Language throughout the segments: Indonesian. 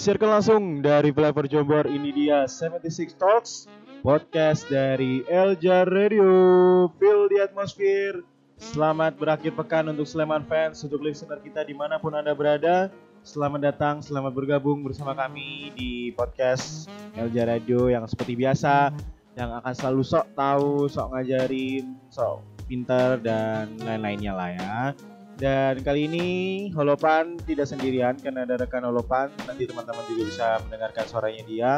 Disiarkan langsung dari Flavor Jombor. Ini dia 76 Talks Podcast dari Elja Radio. Feel the atmosphere. Selamat berakhir pekan untuk Sleman fans Untuk listener kita di mana pun anda berada. Selamat datang, selamat bergabung bersama kami di podcast Elja Radio yang seperti biasa Yang akan selalu sok tahu, sok ngajarin, sok pinter dan lain-lainnya lah ya dan kali ini Holopan tidak sendirian karena ada rekan Holopan. Nanti teman-teman juga bisa mendengarkan suaranya dia.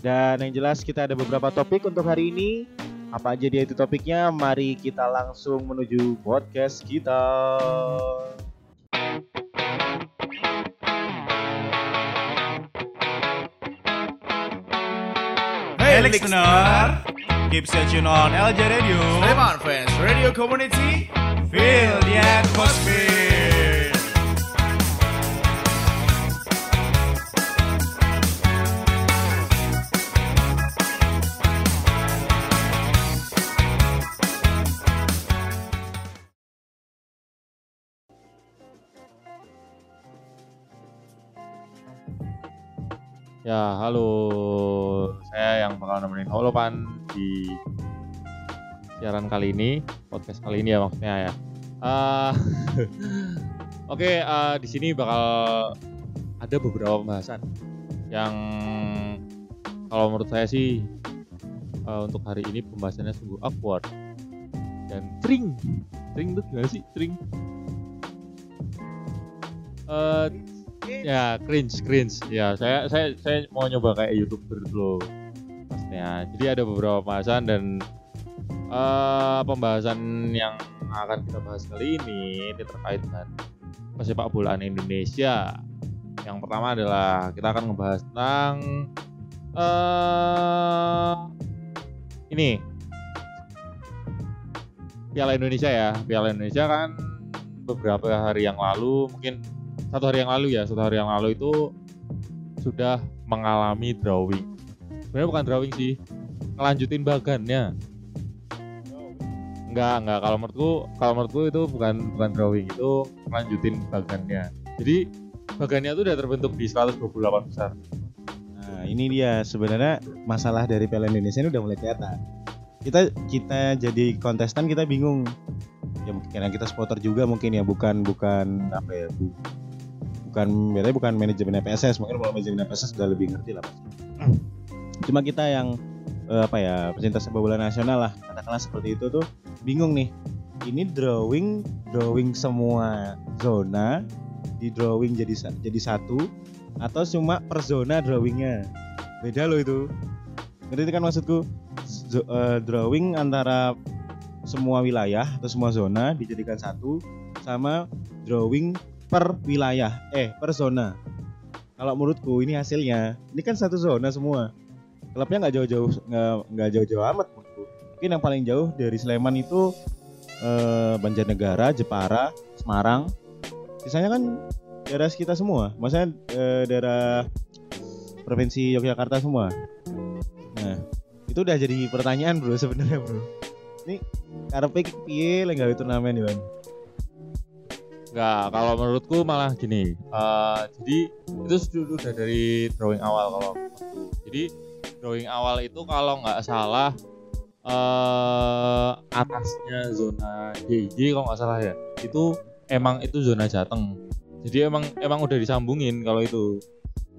Dan yang jelas kita ada beberapa topik untuk hari ini. Apa aja dia itu topiknya? Mari kita langsung menuju podcast kita. Hey listener, keep searching on LJ Radio. Sleman Fans Radio Community Ya, halo. Saya yang bakal nemenin Holopan di siaran kali ini, podcast kali ini ya maksudnya ya. Ah, Oke, eh, di sini bakal ada beberapa pembahasan yang kalau menurut saya sih eh, untuk hari ini pembahasannya sungguh awkward dan tring. Tring itu gimana sih? Tring. Eh, ya cringe cringe ya saya saya saya mau nyoba kayak youtuber dulu pastinya jadi ada beberapa pembahasan dan eh pembahasan yang akan kita bahas kali ini ini terkait dengan pesepak bolaan Indonesia. Yang pertama adalah kita akan ngebahas tentang eh ini. Piala Indonesia ya. Piala Indonesia kan beberapa hari yang lalu mungkin satu hari yang lalu ya satu hari yang lalu itu sudah mengalami drawing. Sebenarnya bukan drawing sih ngelanjutin bagannya enggak enggak kalau menurutku kalau menurutku itu bukan bukan drawing itu ngelanjutin bagannya jadi bagannya itu udah terbentuk di 128 besar Nah, ini dia sebenarnya masalah dari Piala Indonesia ini udah mulai kelihatan. Kita kita jadi kontestan kita bingung. Ya mungkin karena kita supporter juga mungkin ya bukan bukan apa ya bu, bukan berarti bukan manajemen PSS mungkin kalau manajemen PSS sudah lebih ngerti lah pasti. Cuma kita yang eh, apa ya pecinta sepak bola nasional lah. Katakanlah seperti itu tuh bingung nih. Ini drawing drawing semua zona di drawing jadi jadi satu atau cuma per zona drawingnya? Beda loh itu. Ngerti kan maksudku? Eh, drawing antara semua wilayah atau semua zona dijadikan satu sama drawing per wilayah eh per zona. Kalau menurutku ini hasilnya ini kan satu zona semua klubnya nggak jauh-jauh nggak jauh-jauh amat mungkin yang paling jauh dari Sleman itu eh, Banjarnegara Jepara Semarang. Sisanya kan daerah kita semua. Maksudnya eh, daerah provinsi Yogyakarta semua. Nah itu udah jadi pertanyaan bro sebenarnya bro. Ini iki piye lek gawe turnamen ya enggak kalau menurutku malah gini. Eh, jadi itu sudah udah dari drawing awal kalau jadi drawing awal itu kalau nggak salah eh atasnya zona DJ kalau nggak salah ya. Itu emang itu zona Jateng. Jadi emang emang udah disambungin kalau itu.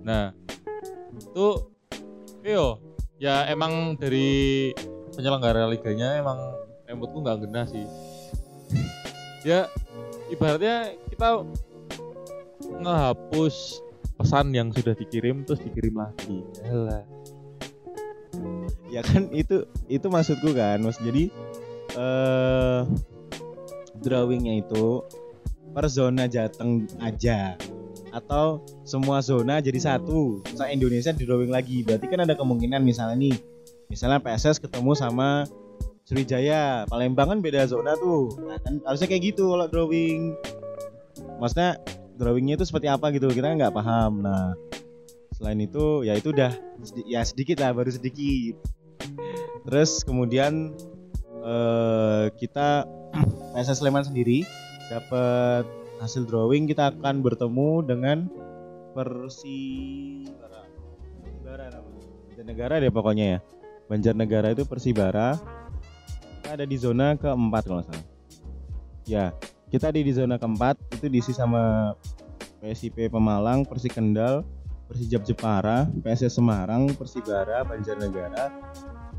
Nah itu yo ya emang dari penyelenggara liganya emang menurutku nggak gena sih. Ya ibaratnya kita ngehapus pesan yang sudah dikirim terus dikirim lagi. Yalah. Ya kan itu itu maksudku kan mas. Jadi eh drawingnya itu per zona Jateng aja. Atau semua zona jadi satu. Sa Indonesia di drawing lagi. Berarti kan ada kemungkinan misalnya nih misalnya PSS ketemu sama Sriwijaya Palembang kan beda zona tuh. Nah, kan harusnya kayak gitu kalau drawing. Maksudnya drawingnya itu seperti apa gitu kita nggak paham. Nah selain itu ya itu udah ya sedikit lah baru sedikit terus kemudian eh, kita PSS Sleman sendiri dapat hasil drawing kita akan bertemu dengan Persi namanya. Banjarnegara deh pokoknya ya. Banjarnegara itu Persibara. Kita ada di zona keempat kalau salah. Ya, kita di di zona keempat itu diisi sama PSIP Pemalang, Persi Kendal, Persijap Jepara, PSS Semarang, Persibara, Banjarnegara,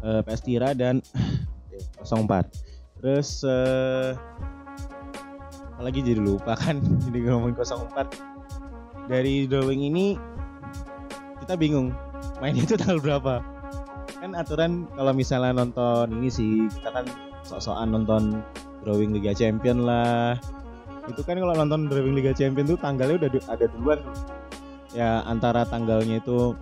eh, PS Tira dan 04. Terus eh, apalagi jadi lupa kan? Jadi ngomongin 04 dari drawing ini kita bingung mainnya itu tanggal berapa. Kan aturan kalau misalnya nonton ini sih kita kan sok-sokan nonton drawing Liga Champion lah. Itu kan kalau nonton drawing Liga Champion tuh tanggalnya udah ada duluan ya antara tanggalnya itu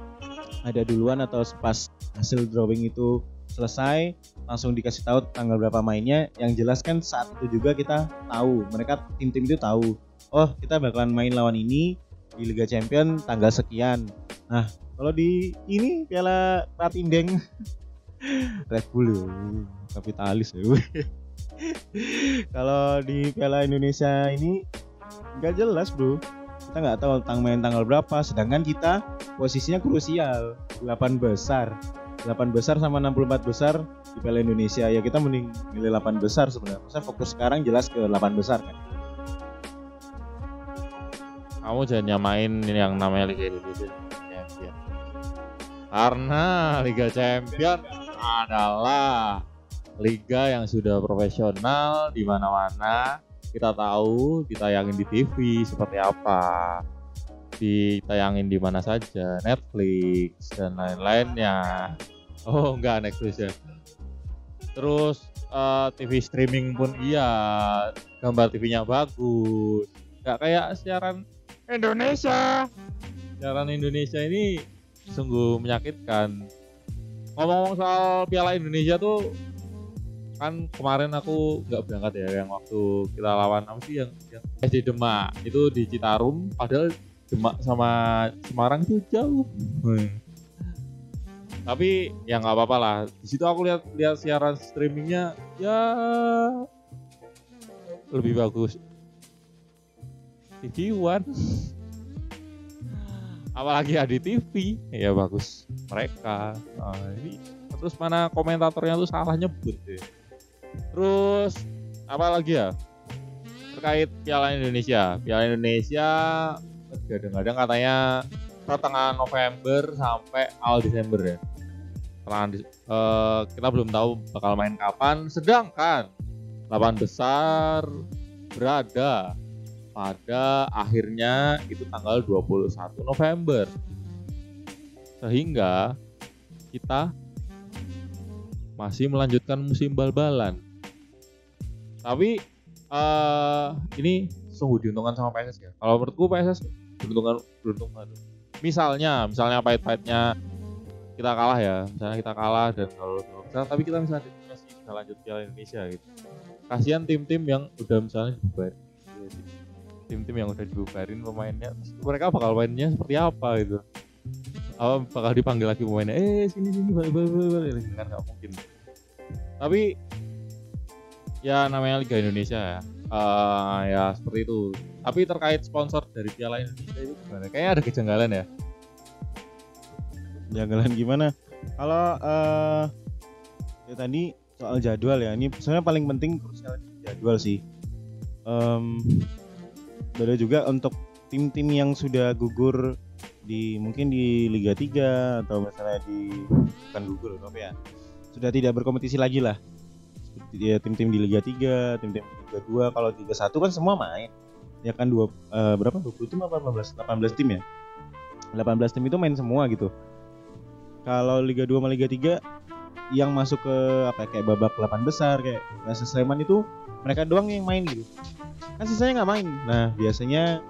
ada duluan atau pas hasil drawing itu selesai langsung dikasih tahu tanggal berapa mainnya. Yang jelas kan saat itu juga kita tahu mereka tim-tim itu tahu oh kita bakalan main lawan ini di Liga Champion tanggal sekian. Nah kalau di ini Piala Ratindeng Red Bull ya, kapitalis ya. Kalau di Piala Indonesia ini nggak jelas bro kita nggak tahu tentang main tanggal berapa sedangkan kita posisinya krusial. 8 besar. 8 besar sama 64 besar di Piala Indonesia. Ya kita mending milih 8 besar sebenarnya. Saya fokus sekarang jelas ke 8 besar kan? Kamu jangan nyamain yang namanya Liga Indonesia. Champion. Karena Liga Champion adalah liga yang sudah profesional di mana-mana. Kita tahu ditayangin di TV seperti apa. Ditayangin di mana saja, Netflix dan lain-lainnya. Oh, enggak Netflix ya. Terus eh, TV streaming pun iya, gambar TV-nya bagus. Enggak kayak siaran Indonesia. Siaran Indonesia ini sungguh menyakitkan. Ngomong-ngomong soal Piala Indonesia tuh kan kemarin aku nggak berangkat ya yang waktu kita lawan apa sih yang, yang SD Demak itu di Citarum padahal Demak sama Semarang itu jauh. Hmm. Tapi ya nggak apa-apa lah. Di situ aku lihat lihat siaran streamingnya ya lebih bagus TV One apalagi ada di TV ya bagus mereka Nah, ini terus mana komentatornya tuh salah nyebut deh terus apa lagi ya? Terkait Piala Indonesia. Piala Indonesia kadang-kadang katanya pertengahan November sampai awal Desember ya. Pertengahan eh, kita belum tahu bakal main kapan. Sedangkan 8 besar berada pada akhirnya itu tanggal 21 November. Sehingga kita masih melanjutkan musim bal-balan. Tapi eh ini sungguh diuntungkan sama PSS ya. Kalau menurutku PSS beruntungan beruntungan. Misalnya, misalnya pahit-pahitnya kita kalah ya, misalnya kita kalah dan kalau besar, tapi kita misalnya masih bisa lanjut Piala Indonesia gitu. Kasihan tim-tim yang udah misalnya dibubarin tim-tim yang udah dibubarin pemainnya mereka bakal mainnya seperti apa gitu apa bakal dipanggil lagi pemainnya eh sini sini balik balik balik kan nggak mungkin tapi ya namanya Liga Indonesia ya. Eh, ya seperti itu. Tapi terkait sponsor dari Piala Indonesia itu gimana? Kayaknya ada kejanggalan ya. Janggalan gimana? Kalau eh ya tadi soal jadwal ya. Ini sebenarnya paling penting krusial jadwal sih. Em, beda juga untuk tim-tim yang sudah gugur di mungkin di Liga 3 atau misalnya di bukan gugur apa ya sudah tidak berkompetisi lagi lah. Ya tim-tim di Liga 3 tim-tim di Liga 2 kalau Liga 1 kan semua main. Ya kan dua eh, berapa? 20 tim apa 18 18 tim ya? 18 tim itu main semua gitu. Kalau Liga 2 sama Liga 3 yang masuk ke apa ya, kayak babak 8 besar kayak Rasa Sleman itu mereka doang yang main gitu. Kan sisanya nggak main. Nah biasanya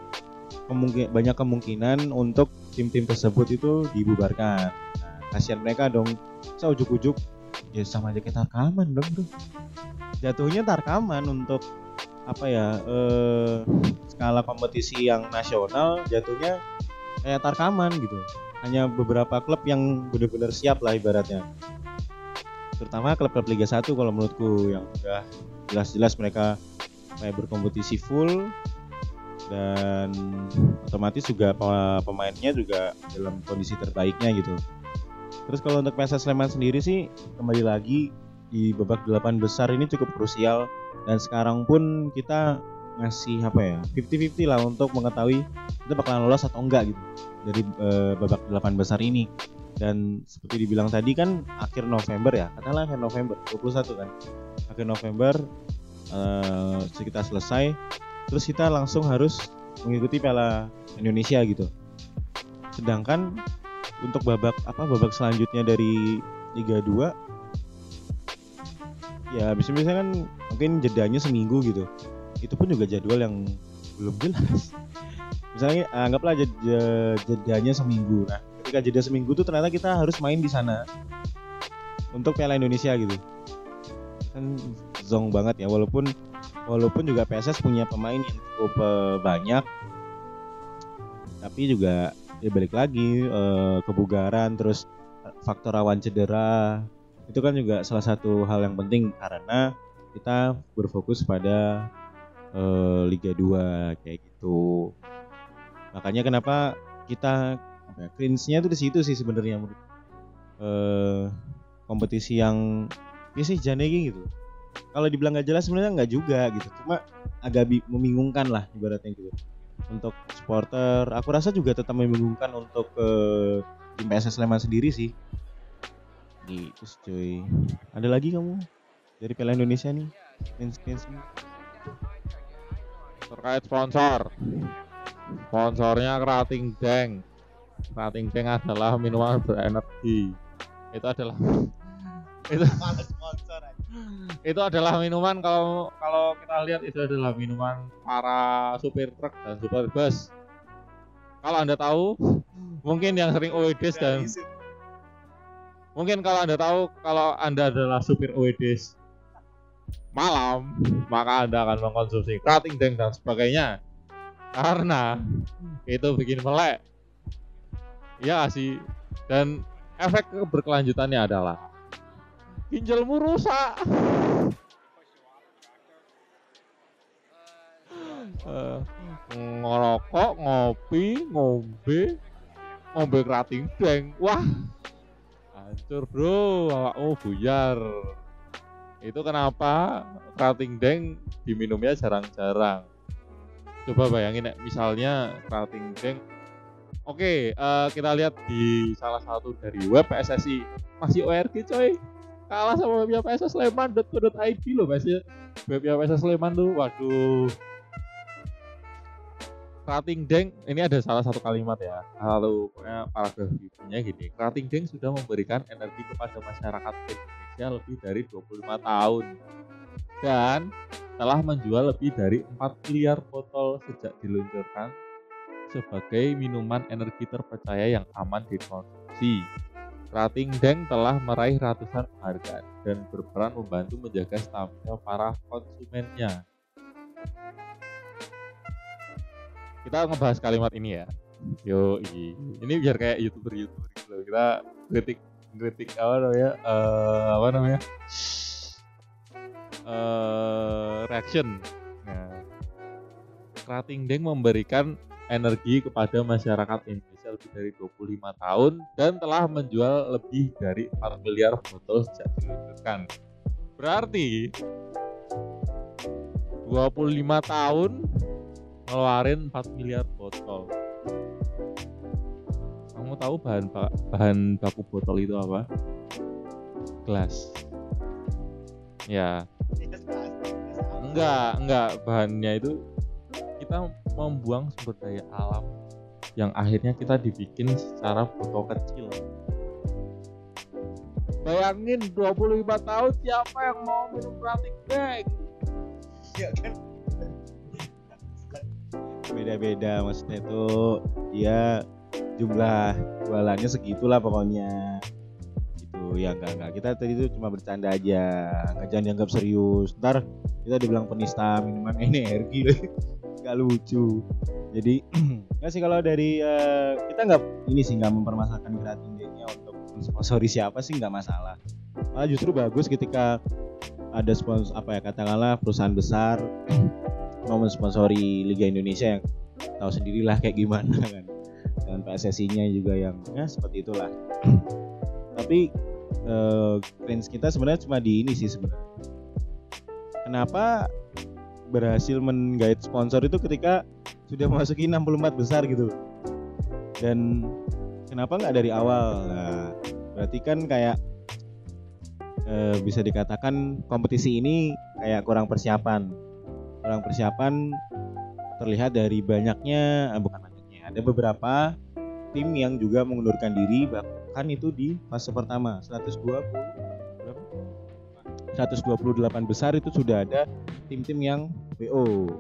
kemungkin banyak kemungkinan untuk tim-tim tersebut itu dibubarkan. Nah, kasihan mereka dong. Saya ujuk-ujuk ya sama aja kayak tarkaman dong tuh. Jatuhnya tarkaman untuk apa ya eh, skala kompetisi yang nasional jatuhnya kayak tarkaman gitu. Hanya beberapa klub yang benar-benar siap lah ibaratnya. Terutama klub-klub Liga 1 kalau menurutku yang udah jelas-jelas mereka kayak berkompetisi full dan otomatis juga pe- pemainnya juga dalam kondisi terbaiknya gitu. Terus kalau untuk PSS Sleman sendiri sih kembali lagi di babak delapan besar ini cukup krusial. Dan sekarang pun kita ngasih apa ya 50-50 lah untuk mengetahui kita bakalan lolos atau enggak gitu dari eh, babak delapan besar ini. Dan seperti dibilang tadi kan akhir November ya katakanlah akhir November 21 kan. Akhir November eh kita selesai terus kita langsung harus mengikuti Piala Indonesia gitu. Sedangkan untuk babak apa babak selanjutnya dari Liga 2 ya bisa-bisa kan mungkin jedanya seminggu gitu. Itu pun juga jadwal yang belum jelas. Misalnya eh, anggaplah jed- je- jedanya seminggu. Nah ketika jeda seminggu tuh ternyata kita harus main di sana untuk Piala Indonesia gitu. Kan zong banget ya walaupun walaupun juga PSS punya pemain yang cukup eh, banyak. Tapi juga ya balik lagi eh, kebugaran terus faktor rawan cedera. Itu kan juga salah satu hal yang penting karena kita berfokus pada eh, Liga 2 kayak gitu. Makanya kenapa kita ya, cringe-nya di situ sih sebenarnya eh kompetisi yang ya sih janegi gitu. Kalau dibilang nggak jelas sebenarnya nggak juga gitu. Cuma agak bi- membingungkan lah ibaratnya gitu untuk supporter aku rasa juga tetap membingungkan untuk eh, tim PSS Sleman sendiri sih. Gitu cuy. Ada lagi kamu dari Piala Indonesia nih? Cringe terkait sponsor. Sponsornya Krating Deng Krating Deng adalah minuman berenergi. Itu adalah itu itu adalah minuman kalau kalau kita lihat itu adalah minuman para supir truk dan supir bus. Kalau anda tahu mungkin yang sering OEDs dan mungkin kalau anda tahu kalau anda adalah supir OEDs malam maka anda akan mengkonsumsi cutting deng dan sebagainya. Karena itu bikin melek. Ya sih? Dan efek berkelanjutannya adalah ginjalmu rusak. Ngerokok ngopi ngombe ngombe kerating deng. Wah hancur bro. Awakmu buyar. Itu kenapa kerating deng diminumnya jarang-jarang? Coba bayangin misalnya kerating deng. Oke eh, kita lihat di salah satu dari web PSSI masih ORG coy kalah sama webnya PSS Sleman.co.id loh masih webnya PSS Sleman tuh waduh. Krating Deng ini ada salah satu kalimat ya. Lalu pokoknya paragraf ibunya gini. Krating Deng sudah memberikan energi kepada masyarakat Indonesia lebih dari 25 tahun. Dan telah menjual lebih dari 4 miliar botol sejak diluncurkan sebagai minuman energi terpercaya yang aman dikonsumsi. Krating Deng telah meraih ratusan penghargaan dan berperan membantu menjaga stamina para konsumennya. Kita ngebahas kalimat ini ya. Yo, ini biar kayak youtuber-youtuber gitu. Kita kritik kritik apa namanya? eh, apa namanya? eh reaction. Nah, Krating Deng memberikan energi kepada masyarakat Indonesia lebih dari 25 tahun dan telah menjual lebih dari 4 miliar botol sejak diluncurkan. Berarti 25 tahun ngeluarin 4 miliar botol. Kamu tahu bahan ba- bahan baku botol itu apa? Gelas. Ya, enggak, enggak bahannya itu kita membuang sumber daya alam yang akhirnya kita dibikin secara botol kecil. Bayangin 25 tahun siapa yang mau minum plastik bag? beda-beda maksudnya itu ya jumlah jualannya segitulah pokoknya. Itu ya enggak enggak. Kita tadi itu cuma bercanda aja nggak jangan dianggap serius. Ntar kita dibilang penista minuman energi nggak lucu jadi nggak sih kalau dari eh, kita nggak ini sih nggak mempermasalahkan gratis Day-nya untuk sponsori siapa sih nggak masalah. Malah justru bagus ketika ada sponsor apa ya katakanlah perusahaan besar mau mensponsori Liga Indonesia yang tahu sendirilah kayak gimana kan. Dan PSSI-nya juga yang ya seperti itulah. Tapi eh, range kita sebenarnya cuma di ini sih sebenarnya. Kenapa berhasil menggait sponsor itu ketika sudah memasuki 64 besar gitu. Dan kenapa nggak dari awal? Nah, berarti kan kayak eh, bisa dikatakan kompetisi ini kayak kurang persiapan. Kurang persiapan terlihat dari banyaknya eh, bukan banyaknya ada beberapa tim yang juga mengundurkan diri bahkan itu di fase pertama 120 berapa? 128 besar itu sudah ada tim-tim yang WO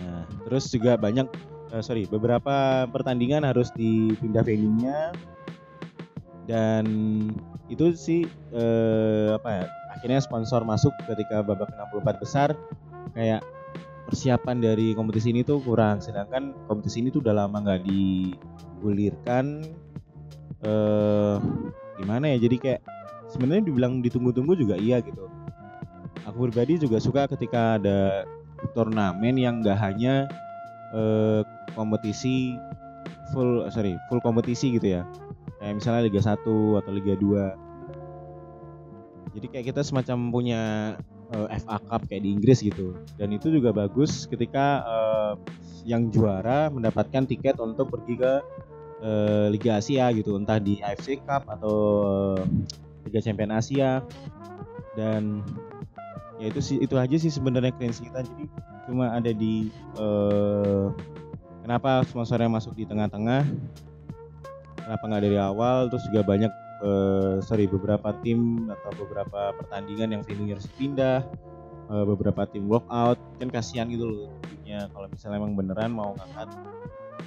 nah terus juga banyak eh, sorry beberapa pertandingan harus dipindah venue-nya. Dan itu sih eh, apa ya akhirnya sponsor masuk ketika babak 64 besar. Kayak persiapan dari kompetisi ini tuh kurang sedangkan kompetisi ini tuh udah lama nggak digulirkan. Eh gimana ya jadi kayak sebenarnya dibilang ditunggu-tunggu juga iya gitu. Aku pribadi juga suka ketika ada turnamen yang nggak hanya eh, kompetisi full sorry full kompetisi gitu ya. Kayak misalnya Liga 1 atau Liga 2 jadi kayak kita semacam punya eh, FA Cup kayak di Inggris gitu. Dan itu juga bagus ketika eh, yang juara mendapatkan tiket untuk pergi ke Liga Asia gitu. Entah di AFC Cup atau Liga Champion Asia. Dan ya itu sih itu aja sih sebenarnya cleanse kita. Jadi cuma ada di eh, kenapa sponsornya masuk di tengah-tengah? Kenapa nggak dari awal? Terus juga banyak eh, sorry beberapa tim atau beberapa pertandingan yang venue harus pindah. Eh, beberapa tim walkout kan kasihan gitu loh kalau misalnya emang beneran mau ngangkat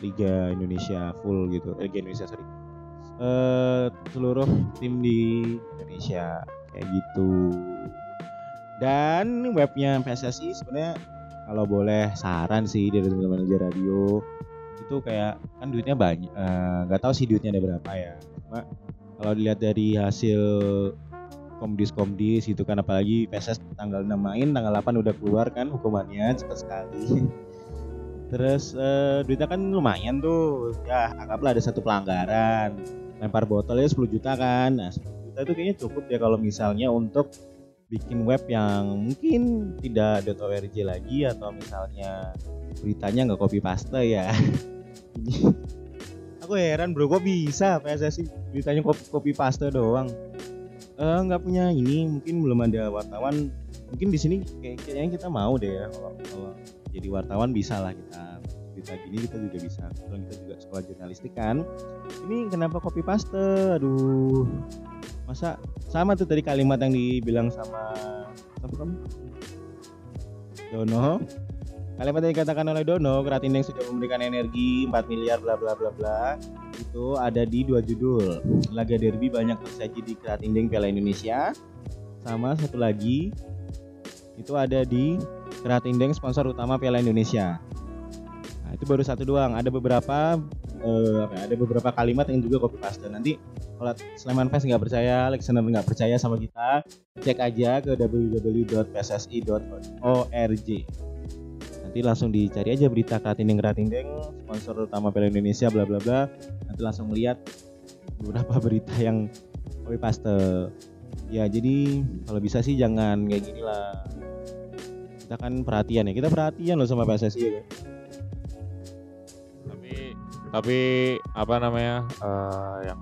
Liga Indonesia full gitu. Liga Indonesia sorry eh, seluruh tim di Indonesia kayak gitu. Dan webnya PSSI sebenarnya kalau boleh saran sih dari teman-teman Aja radio itu kayak kan duitnya banyak eh, nggak tahu sih duitnya ada berapa ya. Cuma kalau dilihat dari hasil komdis komdis itu kan apalagi PSS tanggal 6 main tanggal 8 udah keluar kan hukumannya cepat sekali. Terus eh, duitnya kan lumayan tuh ya anggaplah ada satu pelanggaran lempar botolnya 10 juta kan. Nah 10 juta itu kayaknya cukup ya kalau misalnya untuk bikin web yang mungkin tidak .org lagi atau misalnya beritanya nggak copy paste ya. Aku heran bro kok bisa PSSI beritanya copy, paste doang? Eh, nggak punya ini mungkin belum ada wartawan. Mungkin di sini kayak kayaknya kita mau deh ya kalau kalau jadi wartawan bisa lah kita berita gini kita juga bisa kalau kita juga sekolah jurnalistik kan. Ini kenapa copy paste? Aduh. Masa sama tuh tadi kalimat yang dibilang sama siapa kamu? Dono. Kalimat yang dikatakan oleh Dono Keratindeng sudah memberikan energi 4 miliar bla bla bla bla. Itu ada di dua judul. Laga derby banyak tersaji di Keratindeng Piala Indonesia. Sama satu lagi itu ada di Keratindeng sponsor utama Piala Indonesia itu baru satu doang ada beberapa apa ya, ada beberapa kalimat yang juga copy paste nanti kalau Sleman fans nggak percaya, listener nggak percaya sama kita, cek aja ke www.pssi.org. Nanti langsung dicari aja berita Kratindeng Kratindeng, sponsor utama Piala Indonesia, bla bla bla. Nanti langsung lihat beberapa berita yang copy paste. Ya jadi kalau bisa sih jangan kayak gini lah. Kita kan perhatian ya, kita perhatian loh sama PSSI ya kan. Tapi apa namanya eh, yang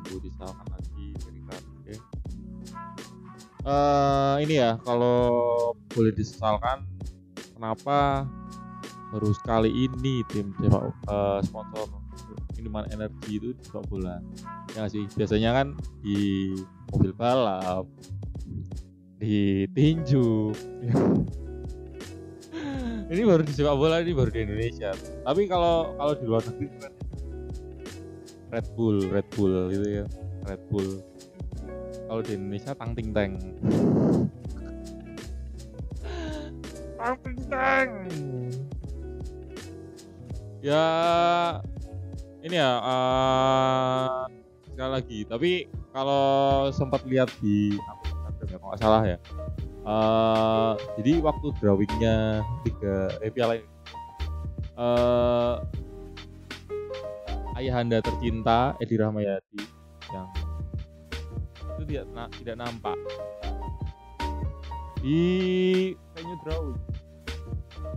perlu disalahkan lagi dari KPD eh ini ya kalau boleh disesalkan kenapa baru sekali ini tim sepak eh, sponsor minuman energi itu sepak bola? Ya sih? Biasanya kan di mobil balap di tinju ini baru di sepak bola ini baru di Indonesia. Tapi kalau kalau di luar negeri kan Red Bull Red Bull gitu ya. Red Bull. Kalau di Indonesia Tang Ting Teng. Tang Ting Teng. Ya ini ya eh, sekali lagi. Tapi kalau sempat lihat di apa Instagram ya, kalau nggak salah ya eh jadi waktu drawingnya tiga eh, piala eh ayahanda tercinta Edi Rahmayadi yang itu tidak na- tidak nampak. Di venue drawing.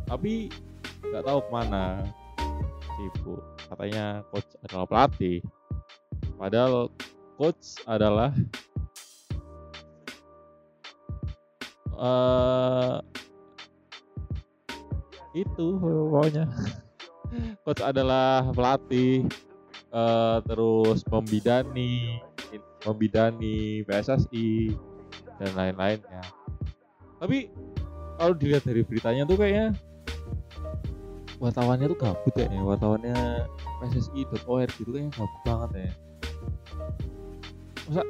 Tapi nggak tahu ke mana. Sibuk. Katanya coach adalah pelatih. Padahal coach adalah eh itu pokoknya. Coach adalah pelatih eh, terus membidani membidani PSSI dan lain-lainnya. Tapi kalau dilihat dari beritanya tuh kayaknya wartawannya tuh gabut ya wartawannya PSSI.org gitu kayaknya gabut banget ya. Masa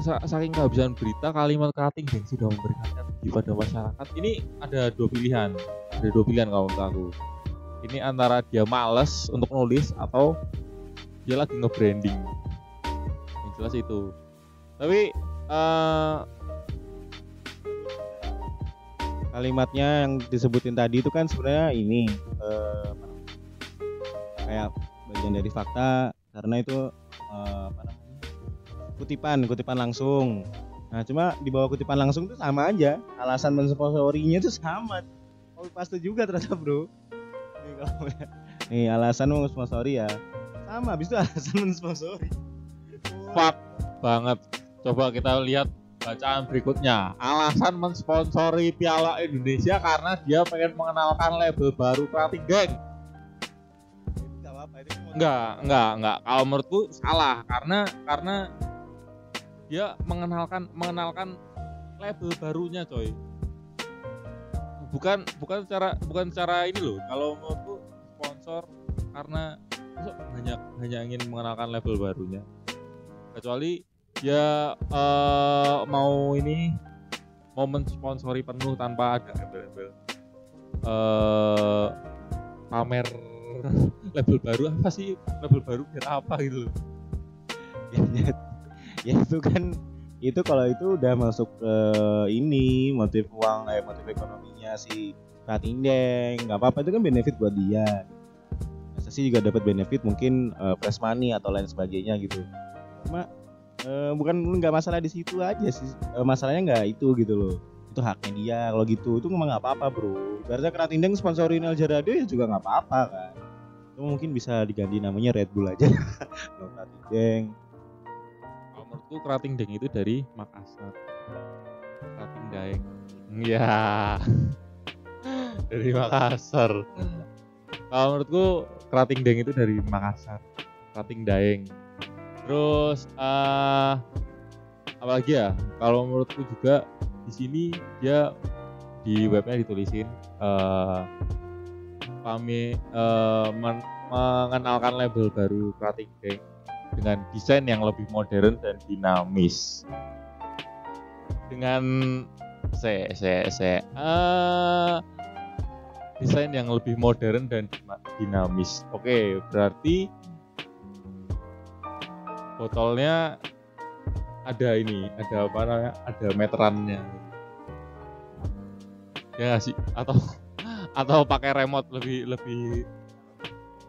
saking kehabisan berita kalimat cutting yang sudah memberikan energi pada masyarakat. Ini ada dua pilihan. Ada dua pilihan kalau menurut aku. Ini antara dia males untuk nulis atau dia lagi nge-branding. Yang jelas itu. Tapi eh kalimatnya yang disebutin tadi itu kan sebenarnya ini namanya, kayak bagian dari fakta. Karena itu eh, apa namanya kutipan kutipan langsung. Nah cuma di bawah kutipan langsung itu sama aja. Alasan mensponsorinya itu sama. Copy paste juga ternyata bro. Nih kalau nih alasan mensponsori ya. Sama habis itu alasan mensponsori fuck banget. Coba kita lihat bacaan berikutnya. Alasan mensponsori Piala Indonesia karena dia pengen mengenalkan label baru Krating Geng enggak enggak enggak kalau menurutku salah. Karena karena dia mengenalkan mengenalkan label barunya coy. Bukan bukan secara bukan secara ini loh. Kalau menurutku sponsor karena hanya hanya ingin mengenalkan label barunya. Kecuali dia eh, mau ini mau mensponsori penuh tanpa ada label-label eh pamer label baru. Apa sih label baru? Biar apa gitu loh ya, itu kan itu kalau itu udah masuk ke ini motif uang eh motif ekonominya si Ratindeng nggak apa-apa itu kan benefit buat dia. Sih juga dapat benefit mungkin eh, press money atau lain sebagainya gitu. Cuma eh, bukan nggak masalah di situ aja sih. Eh, masalahnya nggak itu gitu loh. Itu haknya dia. Kalau gitu itu memang nggak apa-apa bro. Ibaratnya Ratindeng sponsorin El Radio ya juga nggak apa-apa kan. Cuma mungkin bisa diganti namanya Red Bull aja. Kalau Ratindeng menurutku kerating deng itu dari Makassar. Kerating daeng. Ya dari Makassar. Kalau menurutku kerating deng itu dari Makassar. Kerating daeng. Terus eh apalagi ya? Kalau menurutku juga di sini dia di webnya ditulisin eh kami eh, men- mengenalkan label baru kerating deng dengan desain yang lebih modern dan dinamis. Dengan se se se eh, desain yang lebih modern dan dina- dinamis. Oke, berarti botolnya ada ini, ada apa namanya? Ada meterannya. Ya sih? Atau atau pakai remote lebih lebih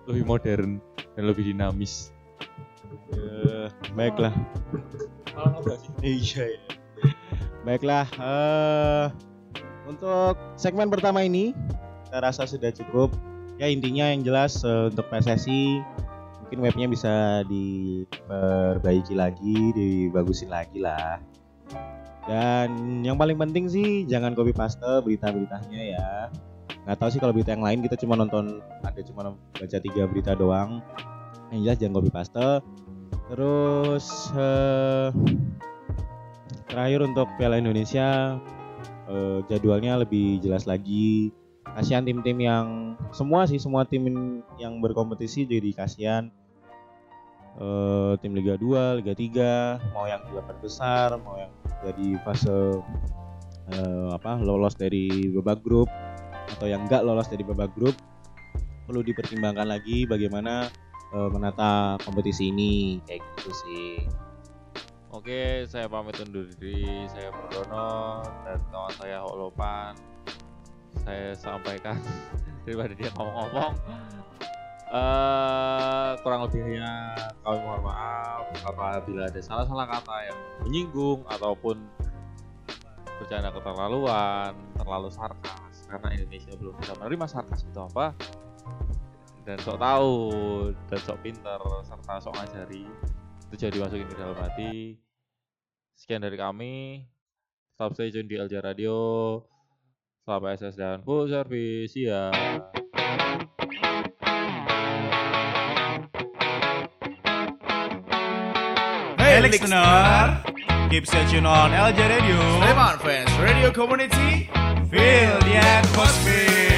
lebih modern dan lebih dinamis. Eh, baiklah? Iya. iya. Baiklah, eh untuk segmen pertama ini saya rasa sudah cukup. Ya intinya yang jelas eh, untuk PSSI mungkin webnya bisa diperbaiki lagi, dibagusin lagi lah. Dan yang paling penting sih jangan copy paste berita-beritanya ya. Nggak tahu sih kalau berita yang lain kita cuma nonton ada cuma baca tiga berita doang. Yang jelas jangan copy paste. Terus eh, terakhir untuk Piala Indonesia eh, jadwalnya lebih jelas lagi. Kasihan tim-tim yang semua sih semua tim yang berkompetisi jadi kasihan. Eh, tim Liga 2, Liga 3, mau yang delapan besar, mau yang jadi fase eh, apa lolos dari babak grup atau yang enggak lolos dari babak grup perlu dipertimbangkan lagi bagaimana eh, menata kompetisi ini kayak gitu sih. Oke, saya pamit undur diri. Saya Purdono dan kawan saya Holopan. Saya sampaikan daripada dia ngomong-ngomong eh kurang lebihnya kami mohon maaf apabila ada salah-salah kata yang menyinggung ataupun bercanda keterlaluan terlalu sarkas karena Indonesia belum bisa menerima sarkas itu apa dan sok tahu dan sok pinter serta sok ngajari. Itu jadi masukin ke dalam hati. Sekian dari kami. Tetap stay tune di LJ Radio. Selamat SS dan full service ya Hey listener, keep searching on LJ Radio. Sleman Fans Radio Community. Feel the atmosphere.